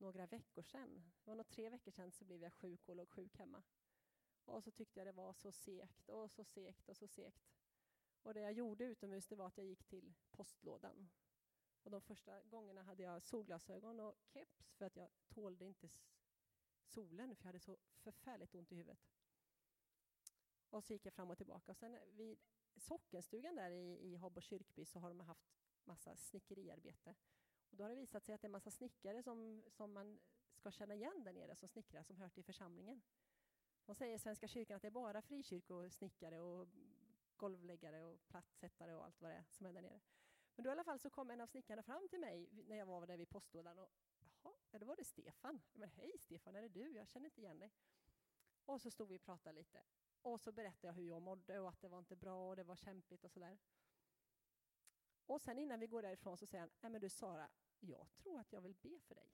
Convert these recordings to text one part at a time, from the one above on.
några veckor sedan. Det var nog tre veckor sedan så blev jag sjuk och låg sjuk hemma. Och så tyckte jag det var så segt och så segt och så segt. Och det jag gjorde utomhus det var att jag gick till postlådan. Och de första gångerna hade jag solglasögon och keps för att jag tålde inte solen för jag hade så förfärligt ont i huvudet. Och så gick jag fram och tillbaka. Och sen vid sockenstugan där i, i Habbo kyrkby så har de haft massa snickeriarbete. Och då har det visat sig att det är en massa snickare som, som man ska känna igen där nere som snickrar, som hör till församlingen. De säger i Svenska kyrkan att det är bara frikyrkosnickare och golvläggare och plattsättare och allt vad det är som är där nere. Men då i alla fall så kom en av snickarna fram till mig när jag var där vid postlådan och jaha, ja, då var det Stefan. Men hej Stefan, är det du? Jag känner inte igen dig. Och så stod vi och pratade lite. Och så berättade jag hur jag mådde och att det var inte bra och det var kämpigt och sådär. Och sen innan vi går därifrån så säger han, nej men du Sara, jag tror att jag vill be för dig.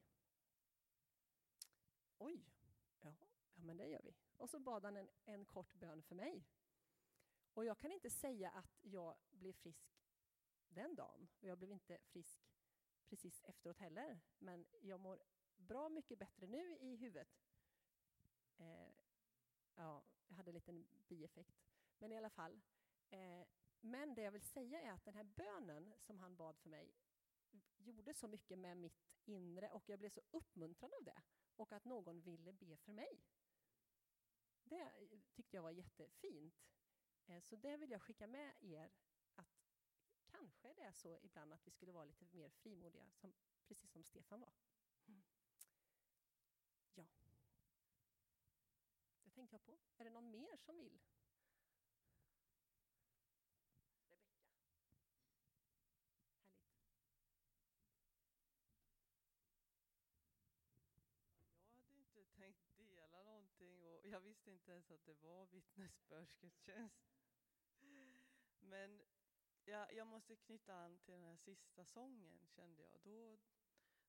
Oj, ja, ja men det gör vi. Och så bad han en, en kort bön för mig. Och jag kan inte säga att jag blev frisk den dagen. Och jag blev inte frisk precis efteråt heller. Men jag mår bra mycket bättre nu i huvudet. Eh, ja, jag hade en liten bieffekt. Men i alla fall. Eh, men det jag vill säga är att den här bönen som han bad för mig gjorde så mycket med mitt inre och jag blev så uppmuntrad av det. Och att någon ville be för mig. Det tyckte jag var jättefint. Eh, så det vill jag skicka med er att kanske det är så ibland att vi skulle vara lite mer frimodiga, som, precis som Stefan var. Mm. Ja. Det tänkte jag på. Är det någon mer som vill? Rebecka. Härligt. Jag hade inte tänkt dela någonting och jag visste inte ens att det var vittnesbördsgudstjänst. Men jag, jag måste knyta an till den här sista sången kände jag. Då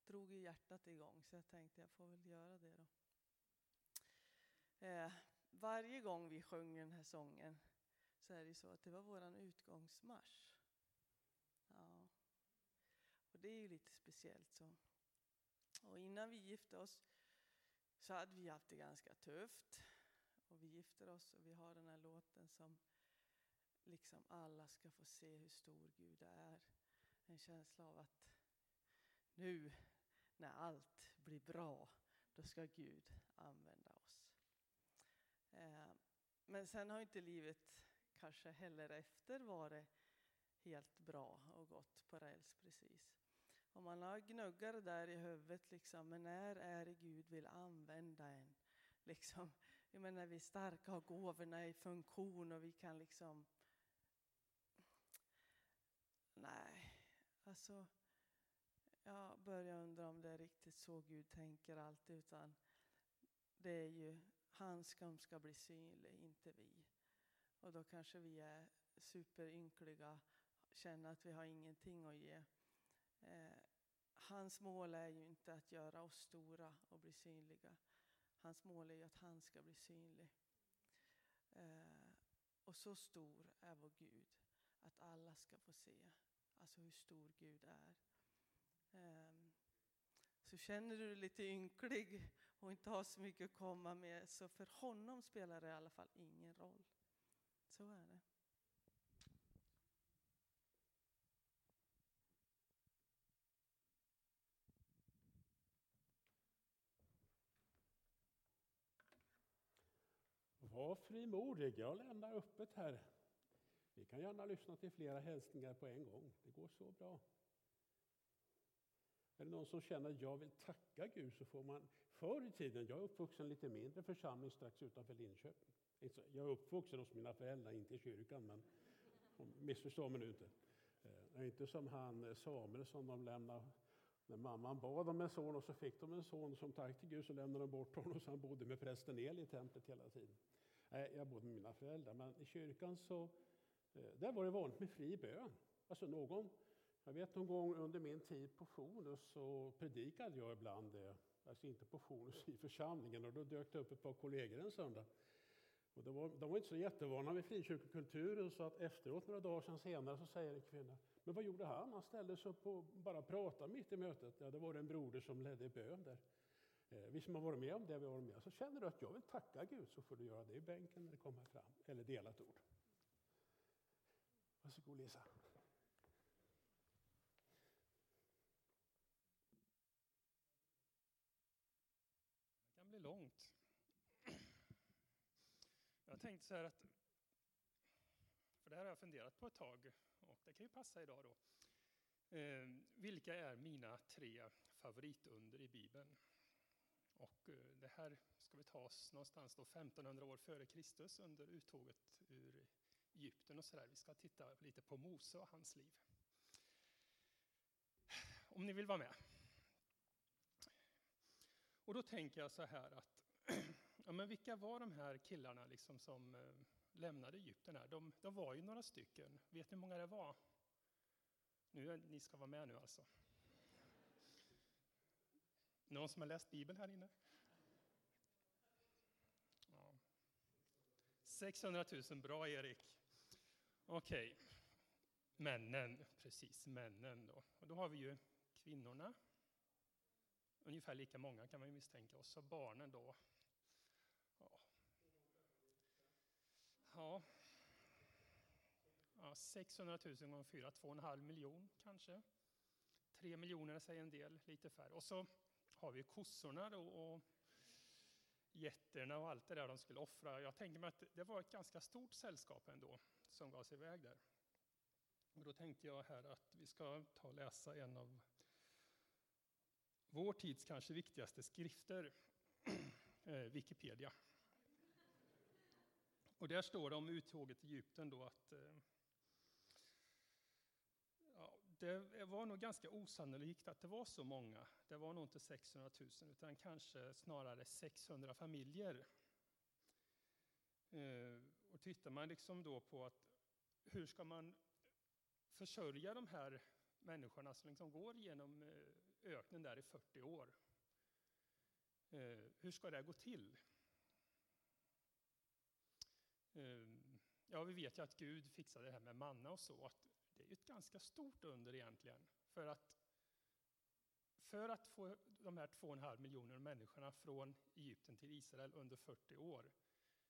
drog ju hjärtat igång så jag tänkte jag får väl göra det då. Eh, varje gång vi sjunger den här sången så är det så att det var vår utgångsmarsch. Ja. Och det är ju lite speciellt så. Och innan vi gifte oss så hade vi haft det ganska tufft. Och vi gifter oss och vi har den här låten som liksom alla ska få se hur stor Gud är. En känsla av att nu när allt blir bra, då ska Gud använda oss. Eh, men sen har inte livet kanske heller efter varit helt bra och gått på räls precis. Och man har gnuggar där i huvudet, liksom, men när är det Gud vill använda en? Liksom, jag menar, vi är starka och gåvorna i funktion och vi kan liksom... Nej, alltså... Jag börjar undra om det är riktigt så Gud tänker alltid, utan det är ju han som ska bli synlig, inte vi. Och då kanske vi är superynkliga, känner att vi har ingenting att ge. Eh, hans mål är ju inte att göra oss stora och bli synliga. Hans mål är ju att han ska bli synlig. Eh, och så stor är vår Gud att alla ska få se alltså hur stor Gud är. Eh, så känner du dig lite ynklig och inte har så mycket att komma med, så för honom spelar det i alla fall ingen roll. Så är det. Var frimodig, jag lämnar öppet här. Vi kan gärna lyssna till flera hälsningar på en gång, det går så bra. Är det någon som känner att jag vill tacka Gud så får man... Förr i tiden, jag är uppvuxen i lite mindre församling strax utanför Linköping. Jag är uppvuxen hos mina föräldrar, inte i kyrkan, men missförstå mig nu inte. Eh, jag är inte som han eh, Samuelsson de lämnade när mamman bad om en son och så fick de en son som tack till Gud så lämnade de bort honom så han bodde med prästen Eli i templet hela tiden. Nej, Jag bodde med mina föräldrar, men i kyrkan så eh, där var det vanligt med fri bön. Alltså någon jag vet någon gång under min tid på Fonus så predikade jag ibland det. Alltså inte på Fonus i församlingen och då dök det upp ett par kollegor en söndag. Och de, var, de var inte så jättevana vid frikyrkokulturen så att efteråt, några dagar sedan senare, så säger en kvinna Men vad gjorde han? Han ställde sig upp och bara pratade mitt i mötet. Ja, det var en broder som ledde bön där. Eh, vi som har varit med om det vi har varit med så känner du att jag vill tacka Gud så får du göra det i bänken när det kommer fram, eller delat ord. Varsågod Lisa. Det kan bli långt. Jag tänkte så här att, för det här har jag funderat på ett tag och det kan ju passa idag då. Eh, vilka är mina tre favoritunder i Bibeln? Och eh, det här ska vi ta oss någonstans då 1500 år före Kristus under uttåget ur Egypten och sådär. Vi ska titta lite på Mose och hans liv. Om ni vill vara med. Och då tänker jag så här att, ja men vilka var de här killarna liksom som eh, lämnade Egypten här? De, de var ju några stycken. Vet ni hur många det var? Nu, ni ska vara med nu alltså. Någon som har läst Bibeln här inne? Ja. 600 000, bra Erik. Okej, okay. männen, precis, männen då. Och då har vi ju kvinnorna. Ungefär lika många kan man ju misstänka. Och så barnen då. Ja, ja. ja 600 000 gånger 4, 2,5 miljon kanske. 3 miljoner säger en del, lite färre. Och så har vi kossorna då och getterna och allt det där de skulle offra. Jag tänker mig att det var ett ganska stort sällskap ändå som gav sig iväg där. Och då tänkte jag här att vi ska ta och läsa en av vår tids kanske viktigaste skrifter, eh, Wikipedia. Och där står det om uttåget i Egypten då att eh, det var nog ganska osannolikt att det var så många. Det var nog inte 600 000 utan kanske snarare 600 familjer. Eh, och tittar man liksom då på att hur ska man försörja de här människorna som liksom går genom eh, öknen där i 40 år. Eh, hur ska det gå till? ja, vi vet ju att Gud fixade det här med manna och så. Att det är ett ganska stort under egentligen. För att, för att få de här 2,5 miljoner människorna från Egypten till Israel under 40 år,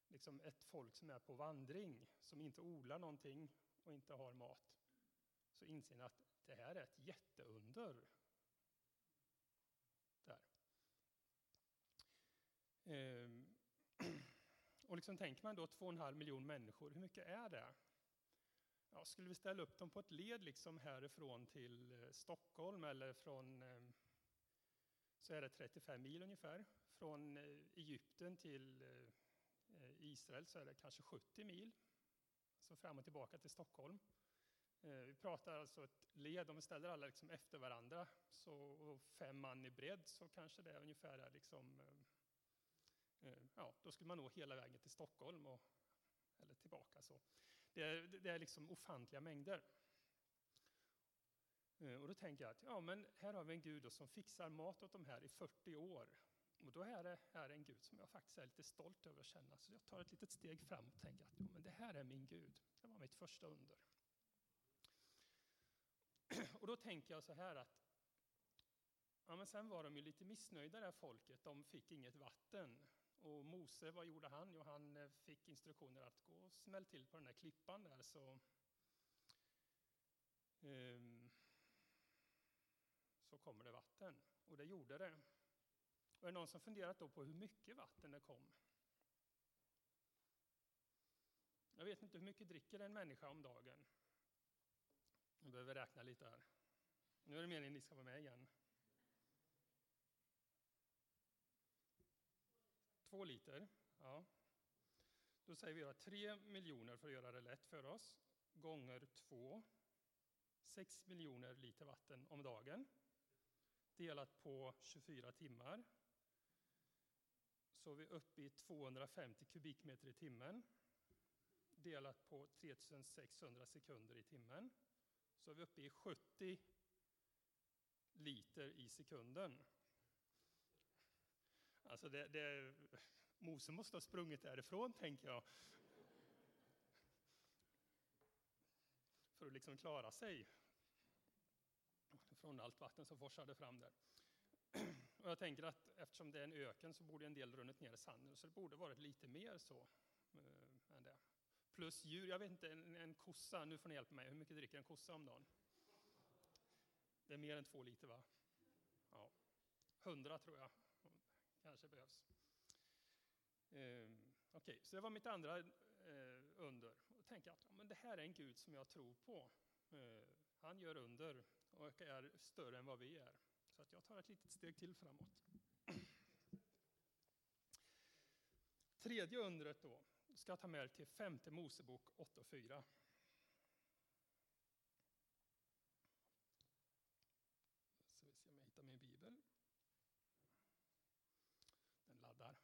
liksom ett folk som är på vandring, som inte odlar någonting och inte har mat, så inser ni att det här är ett jätteunder. Där. Ehm. Och liksom tänker man då 2,5 miljoner människor, hur mycket är det? Ja, skulle vi ställa upp dem på ett led liksom härifrån till eh, Stockholm eller från eh, så är det 35 mil ungefär. Från eh, Egypten till Israel så är det kanske 70 mil. Så fram och tillbaka till Stockholm. Vi pratar alltså ett led, om vi ställer alla liksom efter varandra, så fem man i bredd så kanske det är ungefär liksom, ja, då skulle man nå hela vägen till Stockholm och, eller tillbaka. så. Det är, det är liksom ofantliga mängder. Eh, och då tänker jag att ja, men här har vi en Gud som fixar mat åt de här i 40 år. Och då är det, är en Gud som jag faktiskt är lite stolt över att känna. Så jag tar ett litet steg fram och tänker att jo, men det här är min Gud. Det var mitt första under. Och då tänker jag så här att ja, men sen var de ju lite missnöjda det här folket. De fick inget vatten. Och Mose, vad gjorde han? Jo, han eh, fick instruktioner att gå och smäll till på den där klippan där så, um, så kommer det vatten. Och det gjorde det. Och är det någon som funderat då på hur mycket vatten det kom? Jag vet inte hur mycket dricker en människa om dagen? Jag behöver räkna lite här. Nu är det meningen att ni ska vara med igen. Två liter. Ja. Då säger vi att 3 miljoner för att göra det lätt för oss, gånger 2. 6 miljoner liter vatten om dagen. Delat på 24 timmar. Så är vi uppe i 250 kubikmeter i timmen. Delat på 3600 sekunder i timmen. Så är vi uppe i 70 liter i sekunden. Alltså det, det, Mose måste ha sprungit därifrån, tänker jag. För att liksom klara sig från allt vatten som forsade fram där. Och jag tänker att eftersom det är en öken så borde en del runnit ner i sanden. Så det borde varit lite mer så eh, än det. Plus djur, jag vet inte, en, en kossa, nu får ni hjälpa mig, hur mycket dricker en kossa om dagen? Det är mer än två liter va? Ja, hundra tror jag kanske behövs. Eh, Okej, okay, så det var mitt andra eh, under. Och tänker att ja, men det här är en Gud som jag tror på. Eh, han gör under och är större än vad vi är. Så att jag tar ett litet steg till framåt. Tredje undret då ska jag ta med er till femte Mosebok 8 och 4. Så vi se om jag hittar min bibel. Den laddar.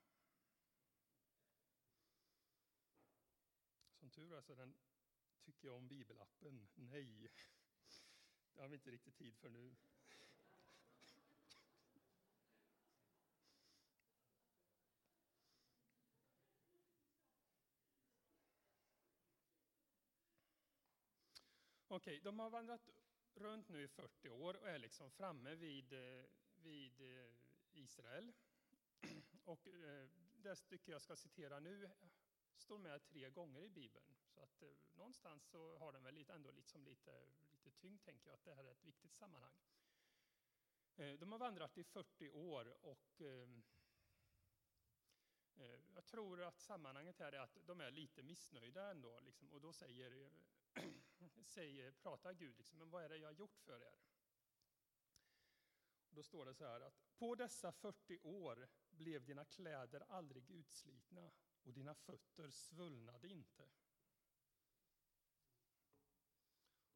Alltså så den tycker jag om bibelappen. Nej, det har vi inte riktigt tid för nu. Okej, de har vandrat runt nu i 40 år och är liksom framme vid, eh, vid eh, Israel. Och eh, det stycke jag ska citera nu står med tre gånger i Bibeln. Så att eh, någonstans så har den väl lite, ändå liksom lite, lite tyngd, tänker jag, att det här är ett viktigt sammanhang. Eh, de har vandrat i 40 år och ehm, eh, jag tror att sammanhanget här är att de är lite missnöjda ändå. Liksom, och då säger säger, pratar Gud, liksom, men vad är det jag har gjort för er? då står det så här att på dessa 40 år blev dina kläder aldrig utslitna och dina fötter svullnade inte.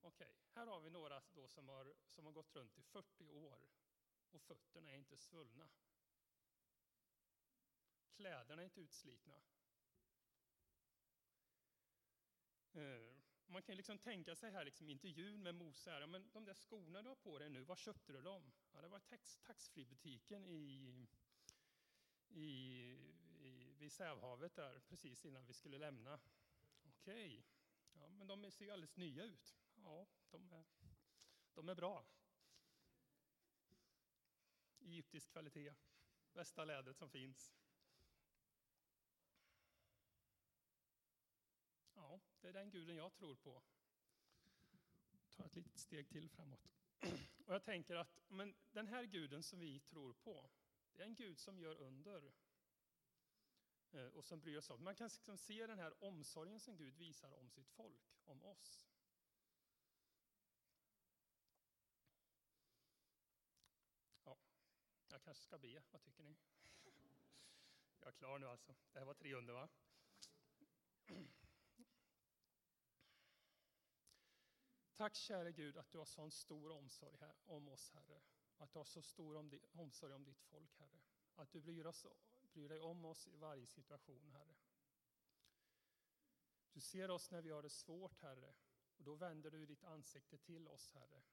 Okej, okay, här har vi några då som, har, som har gått runt i 40 år och fötterna är inte svullna. Kläderna är inte utslitna. Eh, man kan liksom tänka sig här liksom intervjun med Mose, här, men de där skorna du har på dig nu, var köpte du dem? Ja, det var tax, taxfree-butiken i, i, i, vid Sävhavet där, precis innan vi skulle lämna. Okej, ja, men de ser ju alldeles nya ut. Ja, de är, de är bra. Egyptisk kvalitet, bästa lädret som finns. Ja, det är den guden jag tror på. Ta ett litet steg till framåt. Och jag tänker att men den här guden som vi tror på, det är en gud som gör under. Eh, och som bryr sig om. Man kan liksom se den här omsorgen som Gud visar om sitt folk, om oss. Ja, jag kanske ska be, vad tycker ni? Jag är klar nu alltså. Det här var tre under va? Tack käre Gud att du har sån stor omsorg här, om oss Herre. Att du har så stor om, omsorg om ditt folk Herre. Att du bryr, oss, bryr dig om oss i varje situation Herre. Du ser oss när vi har det svårt Herre. Och då vänder du ditt ansikte till oss Herre.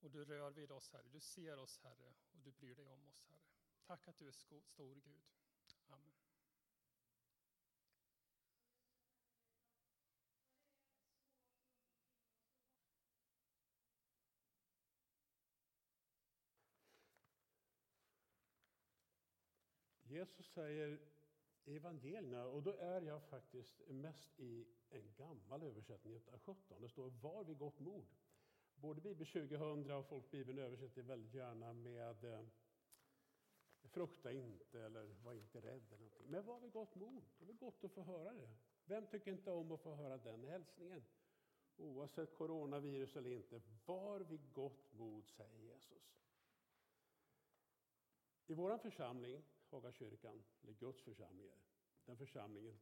Och du rör vid oss Herre. Du ser oss Herre och du bryr dig om oss Herre. Tack att du är stor Gud. Amen. Jesus säger evangelierna, och då är jag faktiskt mest i en gammal översättning, 1917. Det står var vid gott mod. Både Bibel 2000 och Folkbibeln översätter väldigt gärna med eh, frukta inte eller var inte rädd. Eller någonting. Men var vid gott mod. Det är gott att få höra det. Vem tycker inte om att få höra den hälsningen? Oavsett coronavirus eller inte, var vid gott mod, säger Jesus. I vår församling Hagakyrkan, eller Guds församling, den församlingen.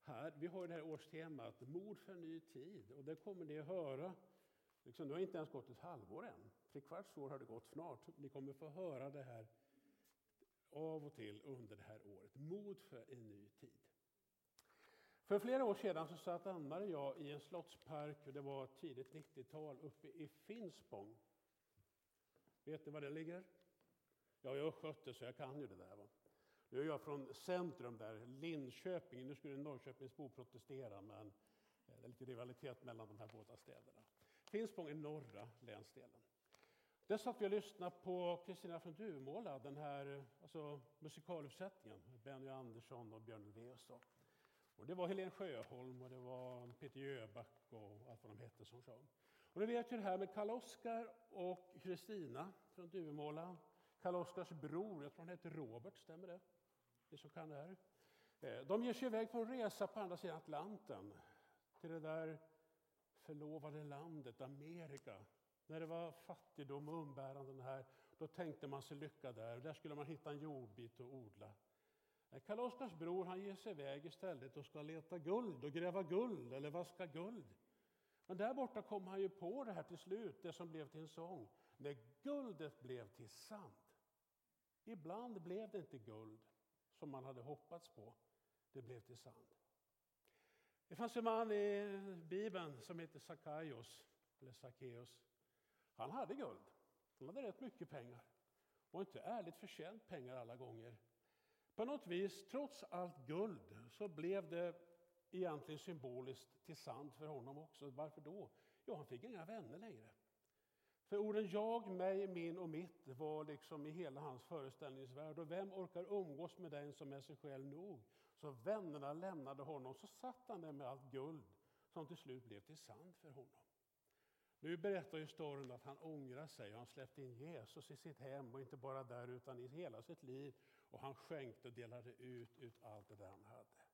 Här, vi har det här årstemat, Mod för ny tid. Och det kommer ni att höra. Liksom, det har inte ens gått ett halvår än. Tre kvarts år har det gått snart. Ni kommer få höra det här av och till under det här året. Mod för en ny tid. För flera år sedan så satt Ann-Marie och jag i en slottspark, det var tidigt 90-tal, uppe i Finspång. Vet ni var det ligger? Ja, jag är skötte så jag kan ju det där. Va? Nu är jag från centrum där, Linköping. Nu skulle Norrköpingsbo protestera, men det är lite rivalitet mellan de här båda städerna. Finspång är norra länsdelen. Där satt vi och lyssnade på Kristina från Duvemåla, den här alltså, musikaluppsättningen. Benny Andersson och Björn Ulvaeus. Och det var Helen Sjöholm och det var Peter Jöback och allt vad de hette som sjöng. Och ni vet ju det här med Karl-Oskar och Kristina från Duvemåla. Karl-Oskars bror, jag tror han heter Robert, stämmer det? Ni som kan det här. Eh, de ger sig iväg på en resa på andra sidan Atlanten. Till det där förlovade landet Amerika. När det var fattigdom och umbäranden här, då tänkte man sig lycka där. Där skulle man hitta en jordbit och odla. Karl-Oskars bror han ger sig iväg istället och ska leta guld och gräva guld eller vaska guld. Men där borta kom han ju på det här till slut, det som blev till en sång. När guldet blev till sand. Ibland blev det inte guld som man hade hoppats på. Det blev till sand. Det fanns en man i Bibeln som hette Sackaios, eller Sackeus. Han hade guld. Han hade rätt mycket pengar. Och inte ärligt förtjänt pengar alla gånger. På något vis, trots allt guld, så blev det egentligen symboliskt till sant för honom också. Varför då? Ja, han fick inga vänner längre. För orden jag, mig, min och mitt var liksom i hela hans föreställningsvärld. Och vem orkar umgås med den som är sig själv nog? Så vännerna lämnade honom, så satt han där med allt guld som till slut blev till sand för honom. Nu berättar ju storyn att han ångrar sig och han släppte in Jesus i sitt hem och inte bara där utan i hela sitt liv. Och han skänkte och delade ut, ut allt det där han hade.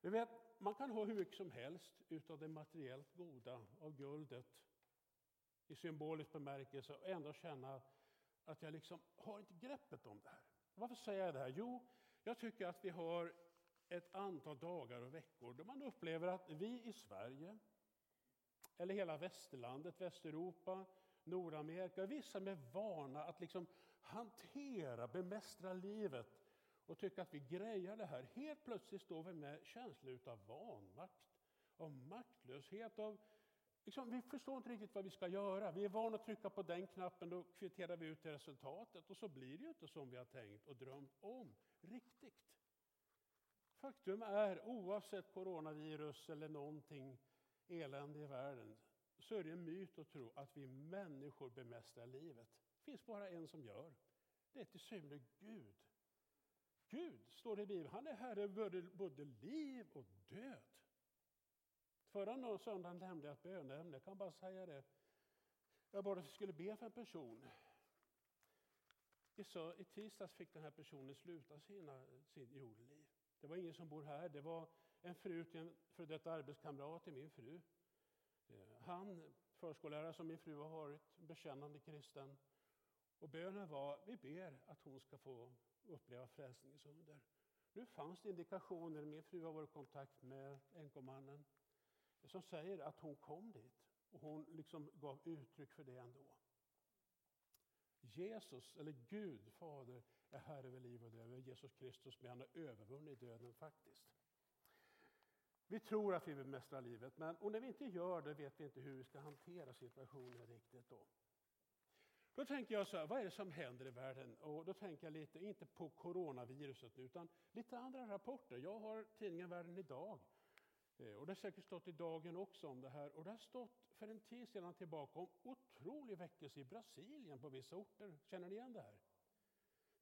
Du vet, man kan ha hur mycket som helst utav det materiellt goda, av guldet, i symbolisk bemärkelse och ändå känna att jag liksom har inte greppet om det här. Varför säger jag det här? Jo, jag tycker att vi har ett antal dagar och veckor då man upplever att vi i Sverige, eller hela västerlandet, Västeuropa, Nordamerika, vissa är vana att liksom hantera, bemästra livet och tycka att vi grejar det här. Helt plötsligt står vi med känslor av vanmakt, av maktlöshet, av Liksom, vi förstår inte riktigt vad vi ska göra. Vi är vana att trycka på den knappen, då kvitterar vi ut det resultatet och så blir det ju inte som vi har tänkt och drömt om riktigt. Faktum är, oavsett coronavirus eller någonting elände i världen, så är det en myt att tro att vi människor bemästrar livet. Det finns bara en som gör. Det är till syvende Gud. Gud, står det i Bibeln, han är herre över både liv och död. Förra söndagen nämnde jag ett böneämne, jag kan bara säga det. Jag bad att vi skulle be för en person. I tisdags fick den här personen sluta sina, sin jordeliv. Det var ingen som bor här, det var en fru till en för detta arbetskamrat till min fru. Eh, han, förskollärare som min fru har varit, bekännande kristen. Och bönen var, vi ber att hon ska få uppleva frälsningens under. Nu fanns det indikationer, min fru har varit i kontakt med enkomannen, som säger att hon kom dit. Och hon liksom gav uttryck för det ändå. Jesus, eller Gud, Fader, är Herre över liv och död. över Jesus Kristus, men han har övervunnit döden faktiskt. Vi tror att vi bemästrar livet, men och när vi inte gör det vet vi inte hur vi ska hantera situationen riktigt. Då. Då tänker jag så här, vad är det som händer i världen? Och då tänker jag lite, inte på coronaviruset utan lite andra rapporter. Jag har tidningen Världen idag. Eh, och det har säkert stått i Dagen också om det här. Och det har stått för en tid sedan tillbaka om otrolig väckelse i Brasilien på vissa orter. Känner ni igen det här?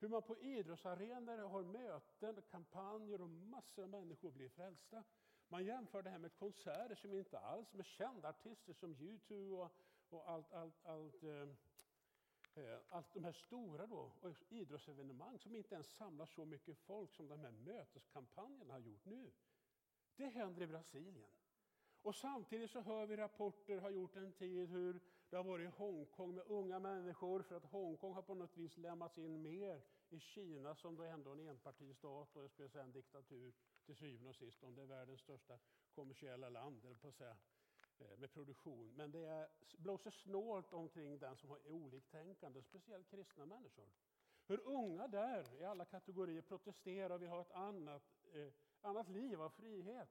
Hur man på idrottsarenor har möten, kampanjer och massor av människor blir frälsta. Man jämför det här med konserter som inte alls med kända artister som U2 och, och allt, allt, allt, eh, eh, allt de här stora då, och idrottsevenemang som inte ens samlar så mycket folk som de här möteskampanjerna har gjort nu. Det händer i Brasilien. Och samtidigt så hör vi rapporter, har gjort en tid, hur det har varit i Hongkong med unga människor för att Hongkong har på något vis lämnats in mer i Kina som då ändå är en enpartistat och jag skulle säga en diktatur till syvende och sist, om det är världens största kommersiella land, eller på att säga, eh, med produktion. Men det är, blåser snålt omkring den som är oliktänkande, speciellt kristna människor. Hur unga där i alla kategorier protesterar och vill ha ett annat, eh, annat liv av frihet.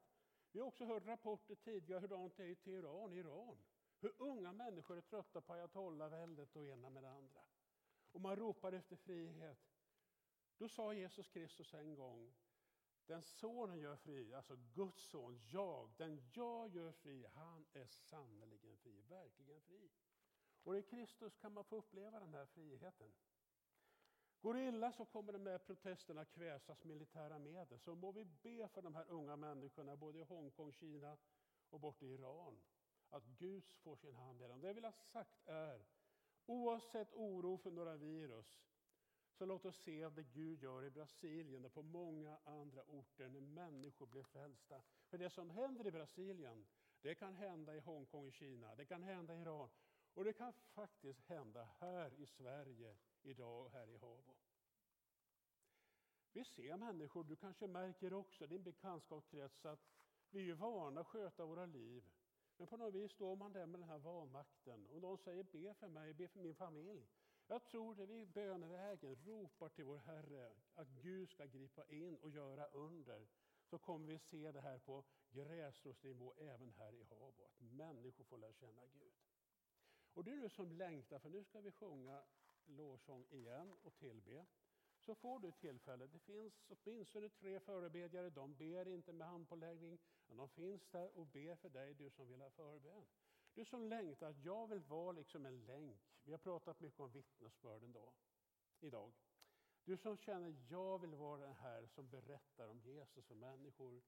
Vi har också hört rapporter tidigare hur det är i Teheran, Iran. Hur unga människor är trötta på ayatollahväldet och ena med det andra. Och man ropar efter frihet. Då sa Jesus Kristus en gång, den sonen gör fri, alltså Guds son, jag, den jag gör fri, han är sannerligen fri, verkligen fri. Och i Kristus kan man få uppleva den här friheten. Går det illa så kommer de här protesterna kväsas militära medel. Så må vi be för de här unga människorna både i Hongkong, Kina och borta i Iran. Att Gud får sin hand med dem. Det jag vill ha sagt är, oavsett oro för några virus, så låt oss se det Gud gör i Brasilien och på många andra orter när människor blir frälsta. För det som händer i Brasilien, det kan hända i Hongkong i Kina, det kan hända i Iran och det kan faktiskt hända här i Sverige idag och här i Habo. Vi ser människor, du kanske märker också din bekantskapskrets att vi är vana att sköta våra liv. Men på något vis står man där med den här vanmakten och någon säger be för mig, be för min familj. Jag tror det vi bönevägen ropar till vår Herre att Gud ska gripa in och göra under. Så kommer vi se det här på gräsrotsnivå även här i Habo, att människor får lära känna Gud. Och du nu som längtar, för nu ska vi sjunga lovsång igen och tillbe. Så får du tillfälle. Det finns åtminstone tre förebedjare. De ber inte med handpåläggning. Men de finns där och ber för dig, du som vill ha förbön. Du som längtar, jag vill vara liksom en länk. Vi har pratat mycket om vittnesbörden då, idag. Du som känner, jag vill vara den här som berättar om Jesus för människor.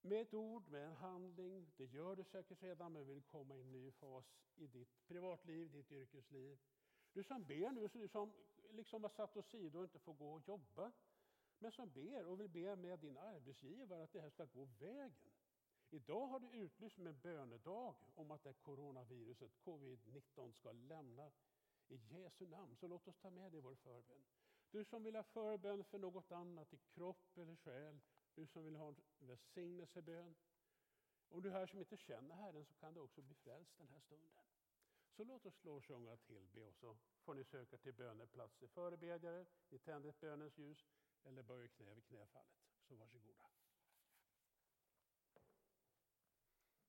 Med ett ord, med en handling. Det gör du säkert redan, men vill komma i en ny fas i ditt privatliv, ditt yrkesliv. Du som ber nu, du som liksom har satt åsido och inte får gå och jobba. Men som ber och vill be med din arbetsgivare att det här ska gå vägen. Idag har du utlyst med bönedag om att det coronaviruset, covid-19, ska lämna i Jesu namn. Så låt oss ta med det i vår förbön. Du som vill ha förbön för något annat i kropp eller själ. Du som vill ha en välsignelsebön. Om du är här som inte känner Herren så kan du också bli frälst den här stunden. Så låt oss lovsjunga tillbe och så får ni söka till böneplats i förebedjare, ni tänder ett bönens ljus eller böjer knä vid knäfallet. Så varsågoda.